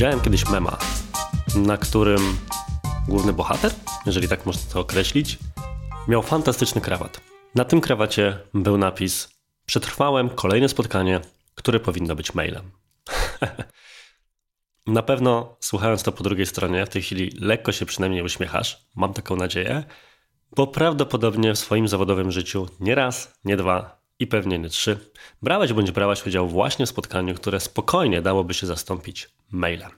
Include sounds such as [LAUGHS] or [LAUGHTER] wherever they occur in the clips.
Widziałem kiedyś mema, na którym główny bohater, jeżeli tak można to określić, miał fantastyczny krawat. Na tym krawacie był napis: Przetrwałem kolejne spotkanie, które powinno być mailem. [LAUGHS] Na pewno słuchając to po drugiej stronie, w tej chwili lekko się przynajmniej uśmiechasz, mam taką nadzieję, bo prawdopodobnie w swoim zawodowym życiu nie raz, nie dwa i pewnie nie trzy brałeś bądź brałaś udział właśnie w spotkaniu, które spokojnie dałoby się zastąpić mailem.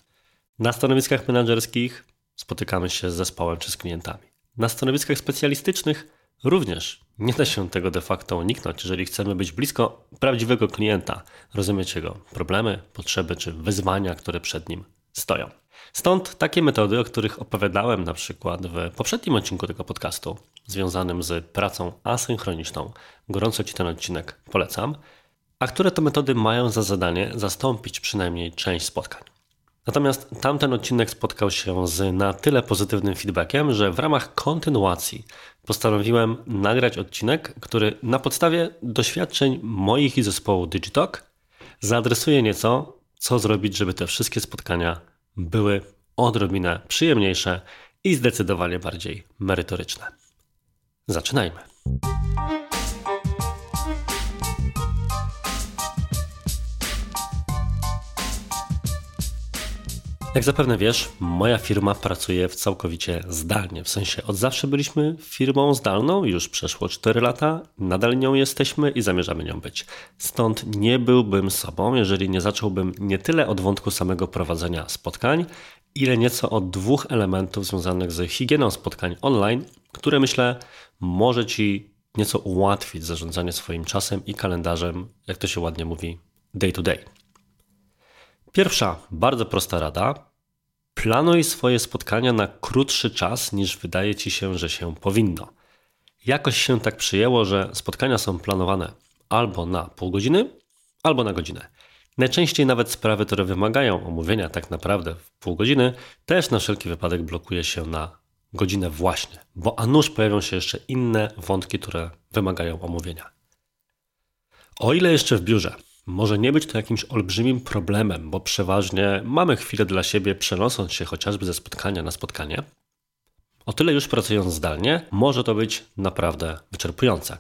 Na stanowiskach menedżerskich spotykamy się z zespołem czy z klientami. Na stanowiskach specjalistycznych również nie da się tego de facto uniknąć, jeżeli chcemy być blisko prawdziwego klienta, rozumieć jego problemy, potrzeby czy wyzwania, które przed nim stoją. Stąd takie metody, o których opowiadałem na przykład w poprzednim odcinku tego podcastu, związanym z pracą asynchroniczną. Gorąco Ci ten odcinek polecam. A które to metody mają za zadanie zastąpić przynajmniej część spotkań. Natomiast tamten odcinek spotkał się z na tyle pozytywnym feedbackiem, że w ramach kontynuacji postanowiłem nagrać odcinek, który na podstawie doświadczeń moich i zespołu Digitalk zaadresuje nieco, co zrobić, żeby te wszystkie spotkania były odrobinę przyjemniejsze i zdecydowanie bardziej merytoryczne. Zaczynajmy. Jak zapewne wiesz, moja firma pracuje w całkowicie zdalnie. W sensie od zawsze byliśmy firmą zdalną, już przeszło 4 lata, nadal nią jesteśmy i zamierzamy nią być. Stąd nie byłbym sobą, jeżeli nie zacząłbym nie tyle od wątku samego prowadzenia spotkań, ile nieco od dwóch elementów związanych z higieną spotkań online, które myślę może Ci nieco ułatwić zarządzanie swoim czasem i kalendarzem, jak to się ładnie mówi, day to day. Pierwsza, bardzo prosta rada. Planuj swoje spotkania na krótszy czas niż wydaje ci się, że się powinno. Jakoś się tak przyjęło, że spotkania są planowane albo na pół godziny, albo na godzinę. Najczęściej nawet sprawy, które wymagają omówienia tak naprawdę w pół godziny, też na wszelki wypadek blokuje się na godzinę właśnie, bo a nuż pojawią się jeszcze inne wątki, które wymagają omówienia. O ile jeszcze w biurze może nie być to jakimś olbrzymim problemem, bo przeważnie mamy chwilę dla siebie, przenosząc się chociażby ze spotkania na spotkanie. O tyle już pracując zdalnie, może to być naprawdę wyczerpujące.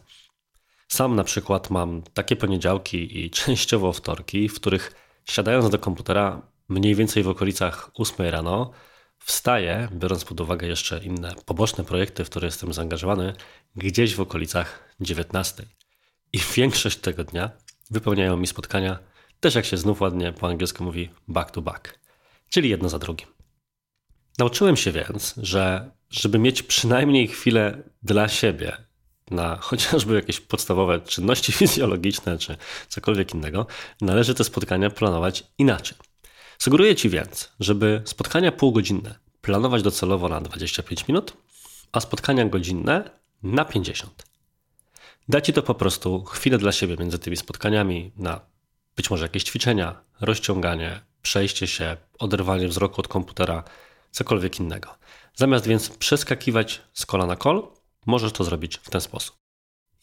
Sam na przykład mam takie poniedziałki i [LAUGHS] częściowo wtorki, w których siadając do komputera mniej więcej w okolicach 8 rano, wstaję, biorąc pod uwagę jeszcze inne poboczne projekty, w które jestem zaangażowany, gdzieś w okolicach 19. I [LAUGHS] większość tego dnia wypełniają mi spotkania, też jak się znów ładnie po angielsku mówi back to back, czyli jedno za drugim. Nauczyłem się więc, że żeby mieć przynajmniej chwilę dla siebie, na chociażby jakieś podstawowe czynności [LAUGHS] fizjologiczne czy cokolwiek innego, należy te spotkania planować inaczej. Sugeruję Ci więc, żeby spotkania półgodzinne planować docelowo na 25 minut, a spotkania godzinne na 50. Da Ci to po prostu chwilę dla siebie między tymi spotkaniami na być może jakieś ćwiczenia, rozciąganie, przejście się, oderwanie wzroku od komputera, cokolwiek innego. Zamiast więc przeskakiwać z kola na kol, możesz to zrobić w ten sposób.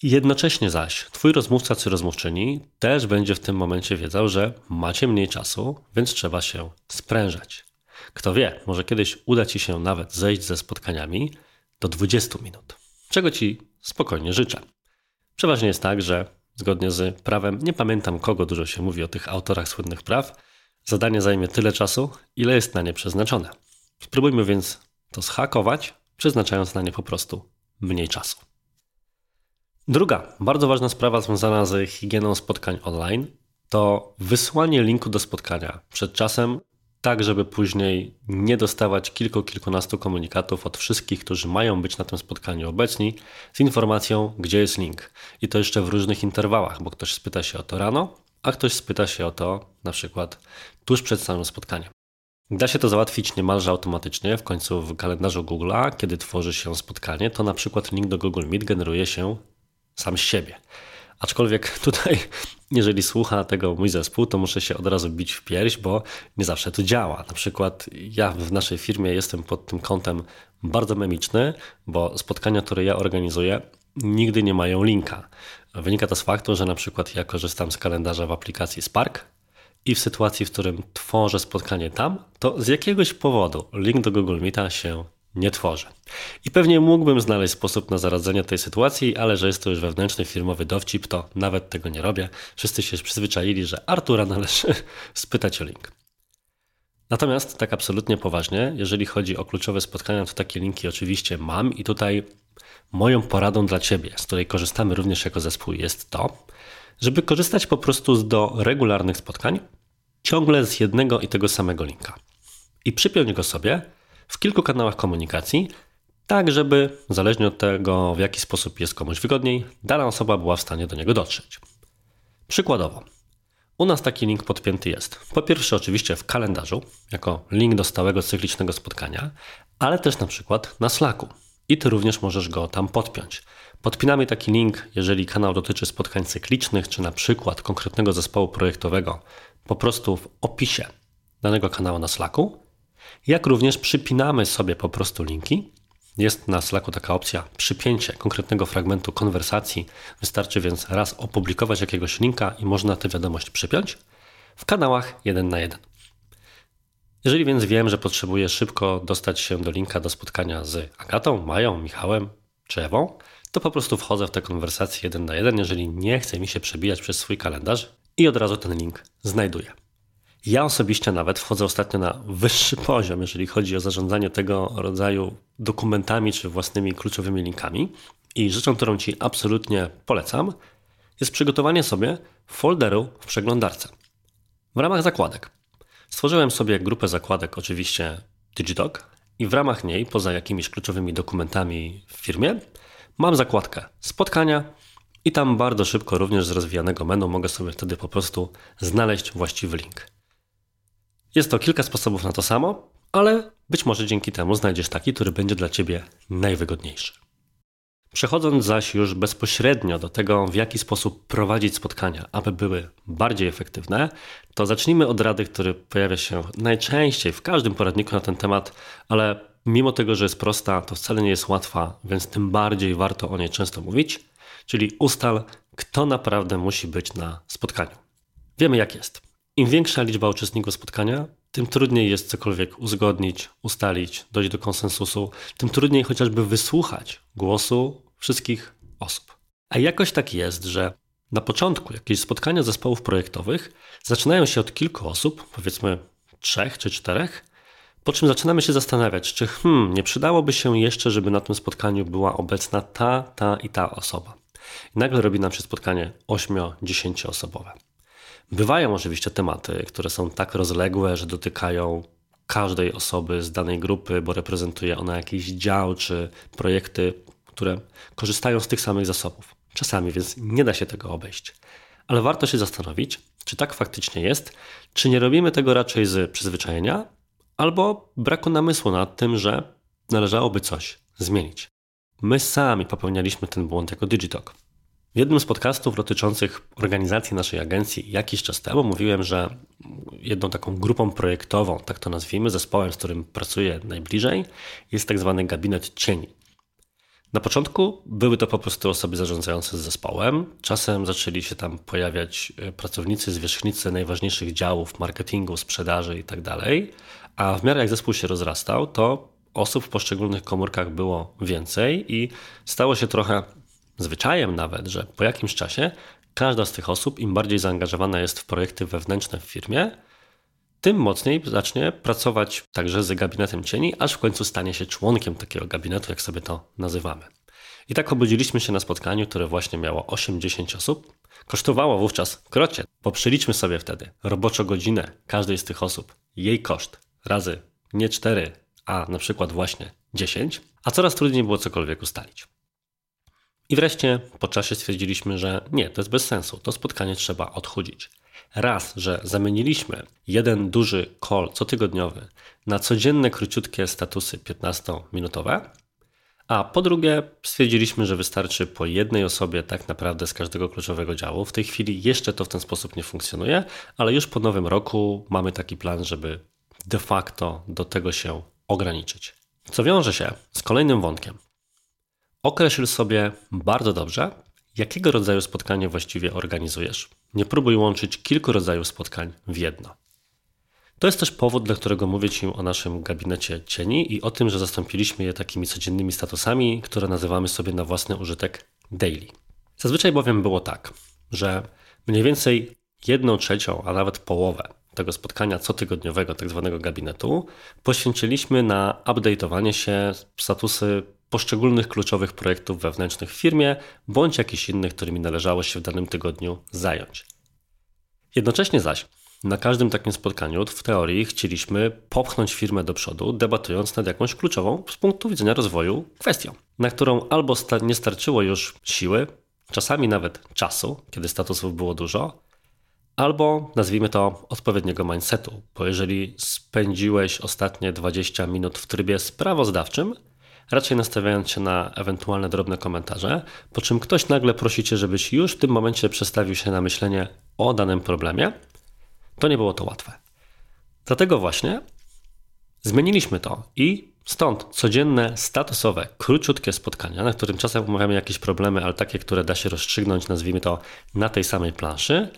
Jednocześnie zaś Twój rozmówca czy rozmówczyni też będzie w tym momencie wiedział, że macie mniej czasu, więc trzeba się sprężać. Kto wie, może kiedyś uda Ci się nawet zejść ze spotkaniami do 20 minut, czego Ci spokojnie życzę. Przeważnie jest tak, że zgodnie z prawem, nie pamiętam kogo dużo się mówi o tych autorach słynnych praw, zadanie zajmie tyle czasu, ile jest na nie przeznaczone. Spróbujmy więc to zhakować, przeznaczając na nie po prostu mniej czasu. Druga, bardzo ważna sprawa związana z higieną spotkań online to wysłanie linku do spotkania przed czasem tak żeby później nie dostawać kilku, kilkunastu komunikatów od wszystkich, którzy mają być na tym spotkaniu obecni, z informacją, gdzie jest link. I to jeszcze w różnych interwałach, bo ktoś spyta się o to rano, a ktoś spyta się o to na przykład tuż przed samym spotkaniem. Da się to załatwić niemalże automatycznie, w końcu w kalendarzu Google'a, kiedy tworzy się spotkanie, to na przykład link do Google Meet generuje się sam z siebie. Aczkolwiek [LAUGHS] tutaj, jeżeli słucha tego mój zespół, to muszę się od razu bić w pierś, bo nie zawsze to działa. Na przykład ja w naszej firmie jestem pod tym kątem bardzo memiczny, bo spotkania, które ja organizuję, nigdy nie mają linka. Wynika to z faktu, że na przykład ja korzystam z kalendarza w aplikacji Spark i w sytuacji, w którym tworzę spotkanie tam, to z jakiegoś powodu link do Google Meeta się nie tworzy. I pewnie mógłbym znaleźć sposób na zaradzenie tej sytuacji, ale że jest to już wewnętrzny firmowy dowcip, to nawet tego nie robię. Wszyscy się przyzwyczaili, że Artura należy [LAUGHS] spytać o link. Natomiast tak absolutnie poważnie, jeżeli chodzi o kluczowe spotkania, to takie linki oczywiście mam i tutaj moją poradą dla Ciebie, z której korzystamy również jako zespół, jest to, żeby korzystać po prostu z do regularnych spotkań ciągle z jednego i tego samego linka. I przypiąć go sobie w kilku kanałach komunikacji, tak żeby, zależnie od tego, w jaki sposób jest komuś wygodniej, dana osoba była w stanie do niego dotrzeć. Przykładowo, u nas taki link podpięty jest. Po pierwsze, oczywiście w kalendarzu, jako link do stałego cyklicznego spotkania, ale też na przykład na Slacku. I ty również możesz go tam podpiąć. Podpinamy taki link, jeżeli kanał dotyczy spotkań cyklicznych, czy na przykład konkretnego zespołu projektowego, po prostu w opisie danego kanału na Slacku, jak również przypinamy sobie po prostu linki. Jest na Slacku taka opcja przypięcie konkretnego fragmentu konwersacji. Wystarczy więc raz opublikować jakiegoś linka i można tę wiadomość przypiąć w kanałach jeden na jeden. Jeżeli więc wiem, że potrzebuję szybko dostać się do linka do spotkania z Agatą, Mają, Michałem czy Ewą, to po prostu wchodzę w tę konwersację jeden na jeden, jeżeli nie chce mi się przebijać przez swój kalendarz i od razu ten link znajduję. Ja osobiście nawet wchodzę ostatnio na wyższy poziom, jeżeli chodzi o zarządzanie tego rodzaju dokumentami czy własnymi kluczowymi linkami. I rzeczą, którą Ci absolutnie polecam, jest przygotowanie sobie folderu w przeglądarce. W ramach zakładek. Stworzyłem sobie grupę zakładek, oczywiście Digitalk, i w ramach niej, poza jakimiś kluczowymi dokumentami w firmie, mam zakładkę spotkania i tam bardzo szybko, również z rozwijanego menu, mogę sobie wtedy po prostu znaleźć właściwy link. Jest to kilka sposobów na to samo, ale być może dzięki temu znajdziesz taki, który będzie dla Ciebie najwygodniejszy. Przechodząc zaś już bezpośrednio do tego, w jaki sposób prowadzić spotkania, aby były bardziej efektywne, to zacznijmy od rady, który pojawia się najczęściej w każdym poradniku na ten temat, ale mimo tego, że jest prosta, to wcale nie jest łatwa, więc tym bardziej warto o niej często mówić, czyli ustal, kto naprawdę musi być na spotkaniu. Wiemy jak jest. Im większa liczba uczestników spotkania, tym trudniej jest cokolwiek uzgodnić, ustalić, dojść do konsensusu, tym trudniej chociażby wysłuchać głosu wszystkich osób. A jakoś tak jest, że na początku jakieś spotkania zespołów projektowych zaczynają się od kilku osób, powiedzmy trzech czy czterech, po czym zaczynamy się zastanawiać, czy hmm, nie przydałoby się jeszcze, żeby na tym spotkaniu była obecna ta, ta i ta osoba. I nagle robi nam się spotkanie 8-10 osobowe. Bywają oczywiście tematy, które są tak rozległe, że dotykają każdej osoby z danej grupy, bo reprezentuje ona jakiś dział czy projekty, które korzystają z tych samych zasobów. Czasami więc nie da się tego obejść. Ale warto się zastanowić, czy tak faktycznie jest, czy nie robimy tego raczej z przyzwyczajenia, albo braku namysłu nad tym, że należałoby coś zmienić. My sami popełnialiśmy ten błąd jako Digitalk. W jednym z podcastów dotyczących organizacji naszej agencji jakiś czas temu mówiłem, że jedną taką grupą projektową, tak to nazwijmy, zespołem, z którym pracuję najbliżej, jest tak zwany gabinet cieni. Na początku były to po prostu osoby zarządzające zespołem. Czasem zaczęli się tam pojawiać e, pracownicy, zwierzchnicy najważniejszych działów marketingu, sprzedaży itd. Tak A w miarę jak zespół się rozrastał, to osób w poszczególnych komórkach było więcej i stało się trochę zwyczajem nawet, że po jakimś czasie każda z tych osób, im bardziej zaangażowana jest w projekty wewnętrzne w firmie, tym mocniej zacznie pracować także z gabinetem cieni, aż w końcu stanie się członkiem takiego gabinetu, jak sobie to nazywamy. I tak obudziliśmy się na spotkaniu, które właśnie miało 8-10 osób. Kosztowało wówczas krocie, bo przeliczmy sobie wtedy roboczo godzinę każdej z tych osób, jej koszt razy nie 4, a na przykład właśnie 10, a coraz trudniej było cokolwiek ustalić. I wreszcie po czasie stwierdziliśmy, że nie, to jest bez sensu, to spotkanie trzeba odchudzić. Raz, że zamieniliśmy jeden duży call cotygodniowy na codzienne króciutkie statusy 15-minutowe, a po drugie stwierdziliśmy, że wystarczy po jednej osobie tak naprawdę z każdego kluczowego działu. W tej chwili jeszcze to w ten sposób nie funkcjonuje, ale już po nowym roku mamy taki plan, żeby de facto do tego się ograniczyć. Co wiąże się z kolejnym wątkiem, Określ sobie bardzo dobrze, jakiego rodzaju spotkanie właściwie organizujesz. Nie próbuj łączyć kilku rodzajów spotkań w jedno. To jest też powód, dla którego mówię Ci o naszym gabinecie cieni i o tym, że zastąpiliśmy je takimi codziennymi statusami, które nazywamy sobie na własny użytek daily. Zazwyczaj bowiem było tak, że mniej więcej jedną trzecią, a nawet połowę tego spotkania cotygodniowego, tak zwanego gabinetu, poświęciliśmy na update'owanie się statusy poszczególnych kluczowych projektów wewnętrznych w firmie, bądź jakichś innych, którymi należało się w danym tygodniu zająć. Jednocześnie zaś na każdym takim spotkaniu w teorii chcieliśmy popchnąć firmę do przodu, debatując nad jakąś kluczową z punktu widzenia rozwoju kwestią, na którą albo nie starczyło już siły, czasami nawet czasu, kiedy statusów było dużo, albo nazwijmy to odpowiedniego mindsetu, bo jeżeli spędziłeś ostatnie 20 minut w trybie sprawozdawczym, raczej nastawiając się na ewentualne drobne komentarze, po czym ktoś nagle prosi cię, żebyś już w tym momencie przestawił się na myślenie o danym problemie, to nie było to łatwe. Dlatego właśnie zmieniliśmy to i stąd codzienne, statusowe, króciutkie spotkania, na którym czasem omawiamy jakieś problemy, ale takie, które da się rozstrzygnąć, nazwijmy to na tej samej planszy,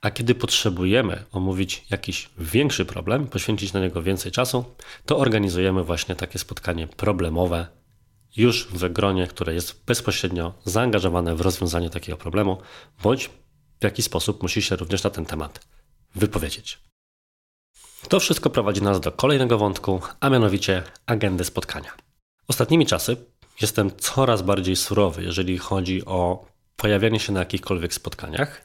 a kiedy potrzebujemy omówić jakiś większy problem, poświęcić na niego więcej czasu, to organizujemy właśnie takie spotkanie problemowe już w gronie, które jest bezpośrednio zaangażowane w rozwiązanie takiego problemu, bądź w jakiś sposób musi się również na ten temat wypowiedzieć. To wszystko prowadzi nas do kolejnego wątku, a mianowicie agendy spotkania. Ostatnimi czasy jestem coraz bardziej surowy, jeżeli chodzi o pojawianie się na jakichkolwiek spotkaniach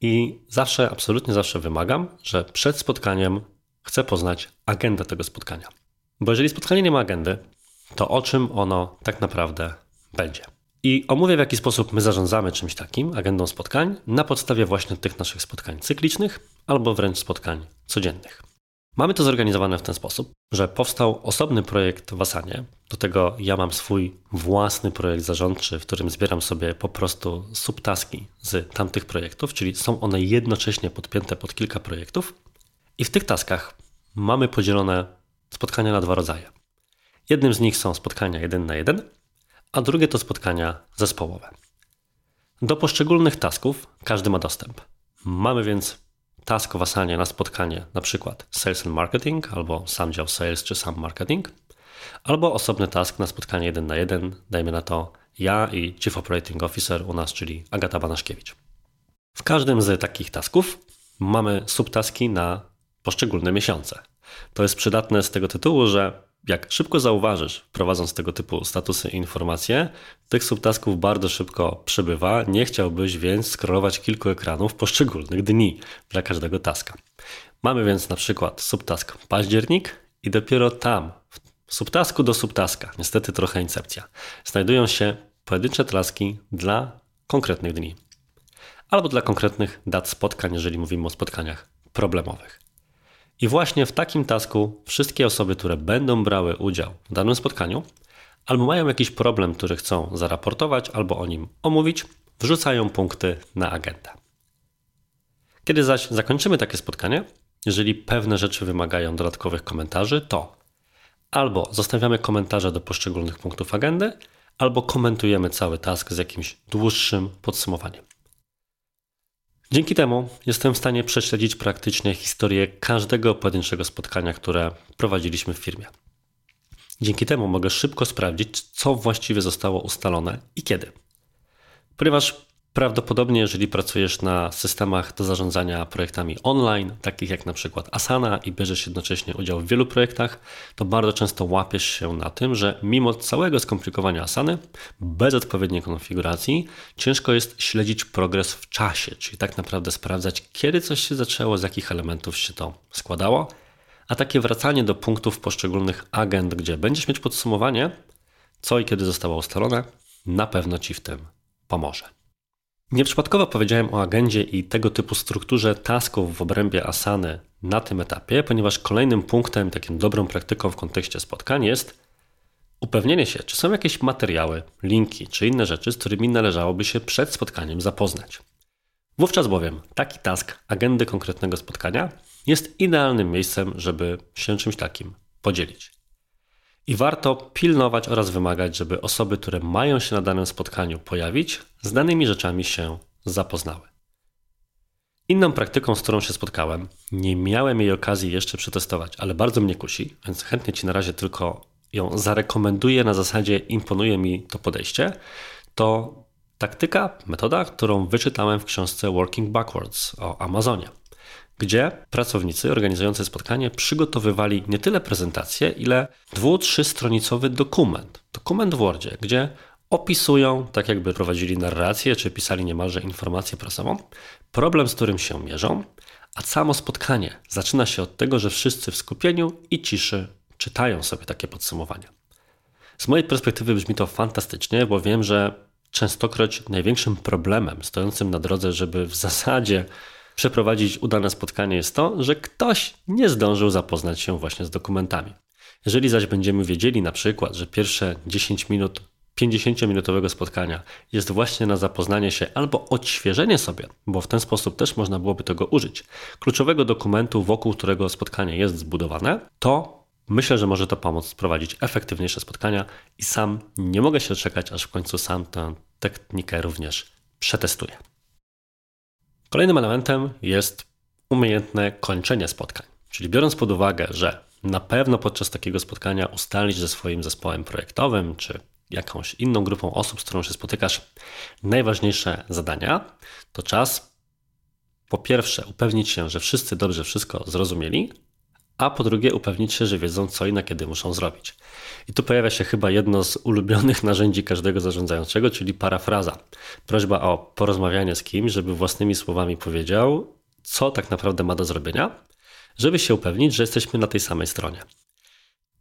i zawsze, absolutnie zawsze wymagam, że przed spotkaniem chcę poznać agendę tego spotkania. Bo jeżeli spotkanie nie ma agendy, to o czym ono tak naprawdę będzie. I omówię, w jaki sposób my zarządzamy czymś takim, agendą spotkań, na podstawie właśnie tych naszych spotkań cyklicznych albo wręcz spotkań codziennych. Mamy to zorganizowane w ten sposób, że powstał osobny projekt w Asanie. Do tego ja mam swój własny projekt zarządczy, w którym zbieram sobie po prostu subtaski z tamtych projektów, czyli są one jednocześnie podpięte pod kilka projektów. I w tych taskach mamy podzielone spotkania na dwa rodzaje. Jednym z nich są spotkania jeden na jeden, a drugie to spotkania zespołowe. Do poszczególnych tasków każdy ma dostęp. Mamy więc task w na spotkanie, na przykład Sales and Marketing, albo sam dział Sales czy sam Marketing, albo osobny task na spotkanie jeden na jeden, dajmy na to ja i Chief Operating Officer u nas, czyli Agata Banaszkiewicz. W każdym z takich tasków mamy subtaski na poszczególne miesiące. To jest przydatne z tego tytułu, że jak szybko zauważysz, prowadząc tego typu statusy i informacje, tych subtasków bardzo szybko przybywa. Nie chciałbyś więc scrollować kilku ekranów poszczególnych dni dla każdego taska. Mamy więc na przykład subtask październik i dopiero tam, w subtasku do subtaska, niestety trochę incepcja, znajdują się pojedyncze taski dla konkretnych dni albo dla konkretnych dat spotkań, jeżeli mówimy o spotkaniach problemowych. I właśnie w takim tasku wszystkie osoby, które będą brały udział w danym spotkaniu, albo mają jakiś problem, który chcą zaraportować, albo o nim omówić, wrzucają punkty na agendę. Kiedy zaś zakończymy takie spotkanie, jeżeli pewne rzeczy wymagają dodatkowych komentarzy, to albo zostawiamy komentarze do poszczególnych punktów agendy, albo komentujemy cały task z jakimś dłuższym podsumowaniem. Dzięki temu jestem w stanie prześledzić praktycznie historię każdego pojedynczego spotkania, które prowadziliśmy w firmie. Dzięki temu mogę szybko sprawdzić, co właściwie zostało ustalone i kiedy. Ponieważ Prawdopodobnie, jeżeli pracujesz na systemach do zarządzania projektami online, takich jak na przykład Asana i bierzesz jednocześnie udział w wielu projektach, to bardzo często łapiesz się na tym, że mimo całego skomplikowania Asany, bez odpowiedniej konfiguracji, ciężko jest śledzić progres w czasie, czyli tak naprawdę sprawdzać, kiedy coś się zaczęło, z jakich elementów się to składało, a takie wracanie do punktów poszczególnych agent, gdzie będziesz mieć podsumowanie, co i kiedy zostało ustalone, na pewno Ci w tym pomoże. Nieprzypadkowo powiedziałem o agendzie i tego typu strukturze tasków w obrębie Asany na tym etapie, ponieważ kolejnym punktem, takim dobrą praktyką w kontekście spotkań jest upewnienie się, czy są jakieś materiały, linki czy inne rzeczy, z którymi należałoby się przed spotkaniem zapoznać. Wówczas bowiem taki task agendy konkretnego spotkania jest idealnym miejscem, żeby się czymś takim podzielić. I warto pilnować oraz wymagać, żeby osoby, które mają się na danym spotkaniu pojawić, z danymi rzeczami się zapoznały. Inną praktyką, z którą się spotkałem, nie miałem jej okazji jeszcze przetestować, ale bardzo mnie kusi, więc chętnie Ci na razie tylko ją zarekomenduję na zasadzie imponuje mi to podejście, to taktyka, metoda, którą wyczytałem w książce Working Backwards o Amazonie, gdzie pracownicy organizujący spotkanie przygotowywali nie tyle prezentację, ile dwu, trzystronicowy dokument, dokument w Wordzie, gdzie opisują, tak jakby prowadzili narrację, czy pisali niemalże informację prasową, problem, z którym się mierzą, a samo spotkanie zaczyna się od tego, że wszyscy w skupieniu i ciszy czytają sobie takie podsumowania. Z mojej perspektywy brzmi to fantastycznie, bo wiem, że częstokroć największym problemem stojącym na drodze, żeby w zasadzie przeprowadzić udane spotkanie, jest to, że ktoś nie zdążył zapoznać się właśnie z dokumentami. Jeżeli zaś będziemy wiedzieli na przykład, że pierwsze 10 minut 50-minutowego spotkania jest właśnie na zapoznanie się albo odświeżenie sobie, bo w ten sposób też można byłoby tego użyć, kluczowego dokumentu, wokół którego spotkanie jest zbudowane, to myślę, że może to pomóc prowadzić efektywniejsze spotkania i sam nie mogę się doczekać, aż w końcu sam tę technikę również przetestuję. Kolejnym elementem jest umiejętne kończenie spotkań. Czyli biorąc pod uwagę, że na pewno podczas takiego spotkania ustalić ze swoim zespołem projektowym czy jakąś inną grupą osób, z którą się spotykasz, najważniejsze zadania, to czas po pierwsze upewnić się, że wszyscy dobrze wszystko zrozumieli, a po drugie upewnić się, że wiedzą co i na kiedy muszą zrobić. I tu pojawia się chyba jedno z ulubionych [LAUGHS] narzędzi każdego zarządzającego, czyli parafraza. Prośba o porozmawianie z kimś, żeby własnymi słowami powiedział, co tak naprawdę ma do zrobienia, żeby się upewnić, że jesteśmy na tej samej stronie.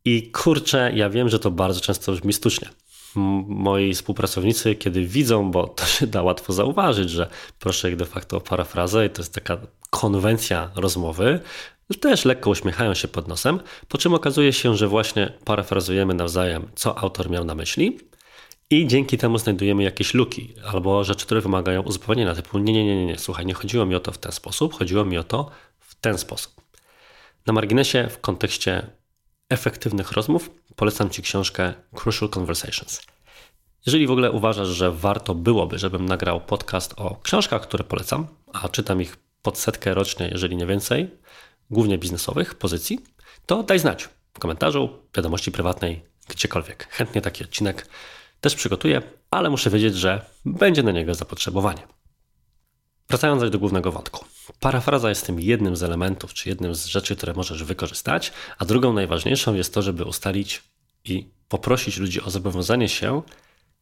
I kurczę, ja wiem, że to bardzo często brzmi sztucznie moi współpracownicy, kiedy widzą, bo to się da łatwo zauważyć, że proszę ich de facto o parafrazę i to jest taka konwencja rozmowy, też lekko uśmiechają się pod nosem, po czym okazuje się, że właśnie parafrazujemy nawzajem, co autor miał na myśli i dzięki temu znajdujemy jakieś luki albo rzeczy, które wymagają uzupełnienia, typu nie, nie, nie, nie, słuchaj, nie chodziło mi o to w ten sposób, chodziło mi o to w ten sposób. Na marginesie w kontekście efektywnych rozmów, polecam Ci książkę Crucial Conversations. Jeżeli w ogóle uważasz, że warto byłoby, żebym nagrał podcast o książkach, które polecam, a czytam ich pod setkę rocznie, jeżeli nie więcej, głównie biznesowych pozycji, to daj znać w komentarzu, wiadomości prywatnej, gdziekolwiek. Chętnie taki odcinek też przygotuję, ale muszę wiedzieć, że będzie na niego zapotrzebowanie. Wracając do głównego wątku. Parafraza jest tym jednym z elementów, czy jednym z rzeczy, które możesz wykorzystać, a drugą najważniejszą jest to, żeby ustalić i poprosić ludzi o zobowiązanie się,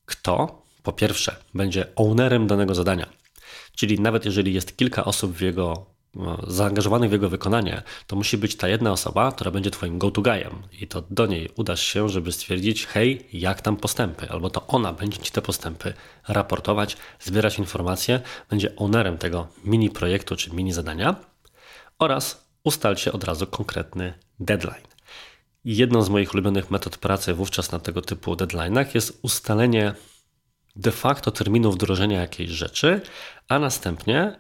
kto po pierwsze będzie ownerem danego zadania. Czyli nawet jeżeli jest kilka osób w jego no, zaangażowanych w jego wykonanie, to musi być ta jedna osoba, która będzie twoim go-to-guyem i to do niej udasz się, żeby stwierdzić, hej, jak tam postępy, albo to ona będzie ci te postępy raportować, zbierać informacje, będzie ownerem tego mini projektu czy mini zadania. Oraz ustalcie od razu konkretny deadline. Jedną z moich ulubionych metod pracy wówczas na tego typu deadline'ach jest ustalenie de facto terminu wdrożenia jakiejś rzeczy, a następnie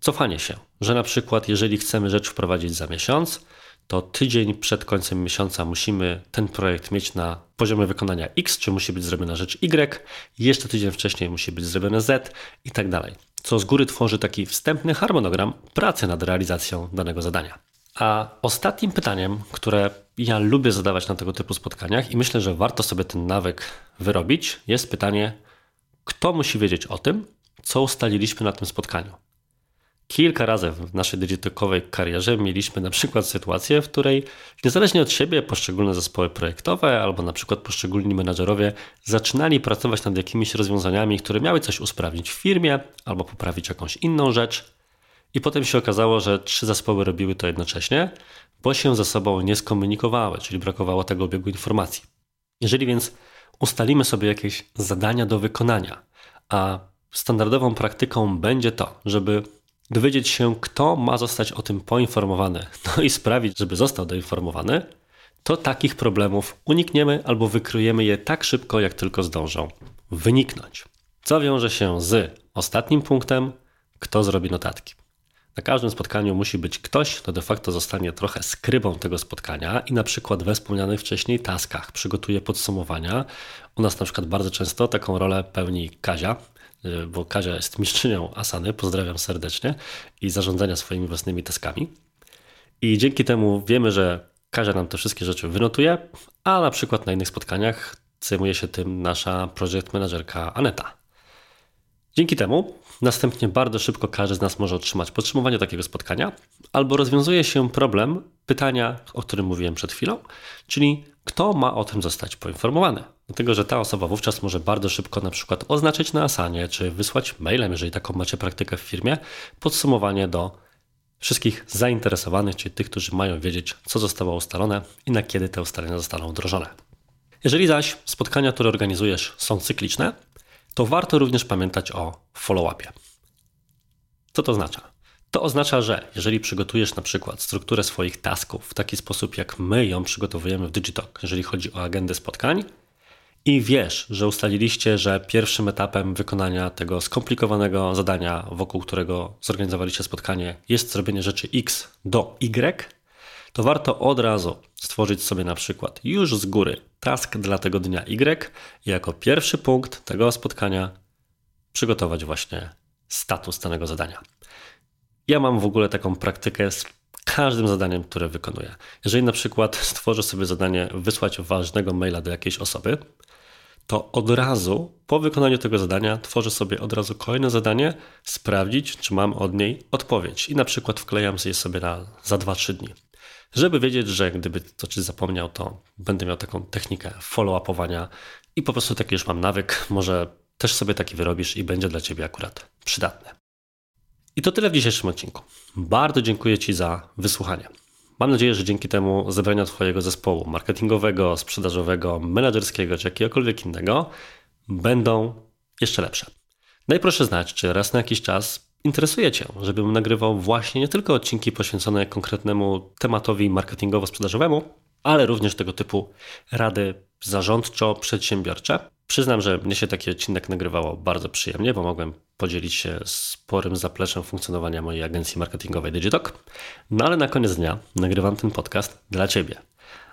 cofanie się, że na przykład jeżeli chcemy rzecz wprowadzić za miesiąc, to tydzień przed końcem miesiąca musimy ten projekt mieć na poziomie wykonania X, czy musi być zrobiona rzecz Y, jeszcze tydzień wcześniej musi być zrobione Z i tak dalej. Co z góry tworzy taki wstępny harmonogram pracy nad realizacją danego zadania. A ostatnim pytaniem, które ja lubię zadawać na tego typu spotkaniach i myślę, że warto sobie ten nawyk wyrobić, jest pytanie, kto musi wiedzieć o tym, co ustaliliśmy na tym spotkaniu. Kilka razy w naszej digitokowej karierze mieliśmy na przykład sytuację, w której niezależnie od siebie poszczególne zespoły projektowe albo na przykład poszczególni menadżerowie zaczynali pracować nad jakimiś rozwiązaniami, które miały coś usprawnić w firmie albo poprawić jakąś inną rzecz. I potem się okazało, że trzy zespoły robiły to jednocześnie, bo się ze sobą nie skomunikowały, czyli brakowało tego obiegu informacji. Jeżeli więc ustalimy sobie jakieś zadania do wykonania, a standardową praktyką będzie to, żeby dowiedzieć się, kto ma zostać o tym poinformowany, no i sprawić, żeby został doinformowany, to takich problemów unikniemy albo wykryjemy je tak szybko, jak tylko zdążą wyniknąć. Co wiąże się z ostatnim punktem, kto zrobi notatki. Na każdym spotkaniu musi być ktoś, kto de facto zostanie trochę skrybą tego spotkania i na przykład we wspomnianych wcześniej taskach przygotuje podsumowania. U nas na przykład bardzo często taką rolę pełni Kazia, bo Kazia jest mistrzynią Asany, pozdrawiam serdecznie, i zarządzania swoimi własnymi taskami. I dzięki temu wiemy, że Kazia nam te wszystkie rzeczy wynotuje, a na przykład na innych spotkaniach zajmuje się tym nasza project managerka Aneta. Dzięki temu następnie bardzo szybko każdy z nas może otrzymać podsumowanie takiego spotkania, albo rozwiązuje się problem pytania, o którym mówiłem przed chwilą, czyli kto ma o tym zostać poinformowany. Dlatego, że ta osoba wówczas może bardzo szybko na przykład oznaczyć na Asanie, czy wysłać mailem, jeżeli taką macie praktykę w firmie, podsumowanie do wszystkich zainteresowanych, czyli tych, którzy mają wiedzieć, co zostało ustalone i na kiedy te ustalenia zostaną wdrożone. Jeżeli zaś spotkania, które organizujesz, są cykliczne, to warto również pamiętać o follow-upie. Co to oznacza? To oznacza, że jeżeli przygotujesz na przykład strukturę swoich tasków w taki sposób, jak my ją przygotowujemy w Digitalk, jeżeli chodzi o agendę spotkań, i wiesz, że ustaliliście, że pierwszym etapem wykonania tego skomplikowanego zadania, wokół którego zorganizowaliście spotkanie, jest zrobienie rzeczy X do Y, to warto od razu stworzyć sobie na przykład już z góry task dla tego dnia Y i jako pierwszy punkt tego spotkania przygotować właśnie status danego zadania. Ja mam w ogóle taką praktykę z każdym zadaniem, które wykonuję. Jeżeli na przykład stworzę sobie zadanie wysłać ważnego maila do jakiejś osoby, to od razu po wykonaniu tego zadania tworzę sobie od razu kolejne zadanie, sprawdzić, czy mam od niej odpowiedź i na przykład wklejam je sobie na, za 2-3 dni. Żeby wiedzieć, że gdyby coś zapomniał, to będę miał taką technikę follow-upowania i po prostu taki już mam nawyk, może też sobie taki wyrobisz i będzie dla Ciebie akurat przydatne. I to tyle w dzisiejszym odcinku. Bardzo dziękuję Ci za wysłuchanie. Mam nadzieję, że dzięki temu zebrania Twojego zespołu marketingowego, sprzedażowego, menedżerskiego czy jakiegokolwiek innego będą jeszcze lepsze. Daj proszę znać, czy raz na jakiś czas interesuje Cię, żebym nagrywał właśnie nie tylko odcinki poświęcone konkretnemu tematowi marketingowo-sprzedażowemu, ale również tego typu rady zarządczo-przedsiębiorcze. Przyznam, że mnie się taki odcinek nagrywało bardzo przyjemnie, bo mogłem podzielić się sporym zapleczem funkcjonowania mojej agencji marketingowej Digitalk. No ale na koniec dnia nagrywam ten podcast dla Ciebie.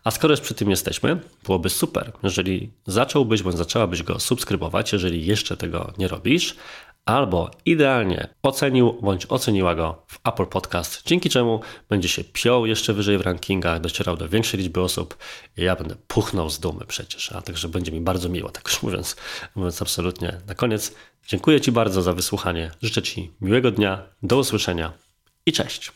A skoro już przy tym jesteśmy, byłoby super, jeżeli zacząłbyś bądź zaczęłabyś go subskrybować, jeżeli jeszcze tego nie robisz, albo idealnie ocenił bądź oceniła go w Apple Podcast, dzięki czemu będzie się piął jeszcze wyżej w rankingach, docierał do większej liczby osób i ja będę puchnął z dumy przecież, a także będzie mi bardzo miło, tak już mówiąc, mówiąc absolutnie na koniec. Dziękuję Ci bardzo za wysłuchanie, życzę Ci miłego dnia, do usłyszenia i cześć.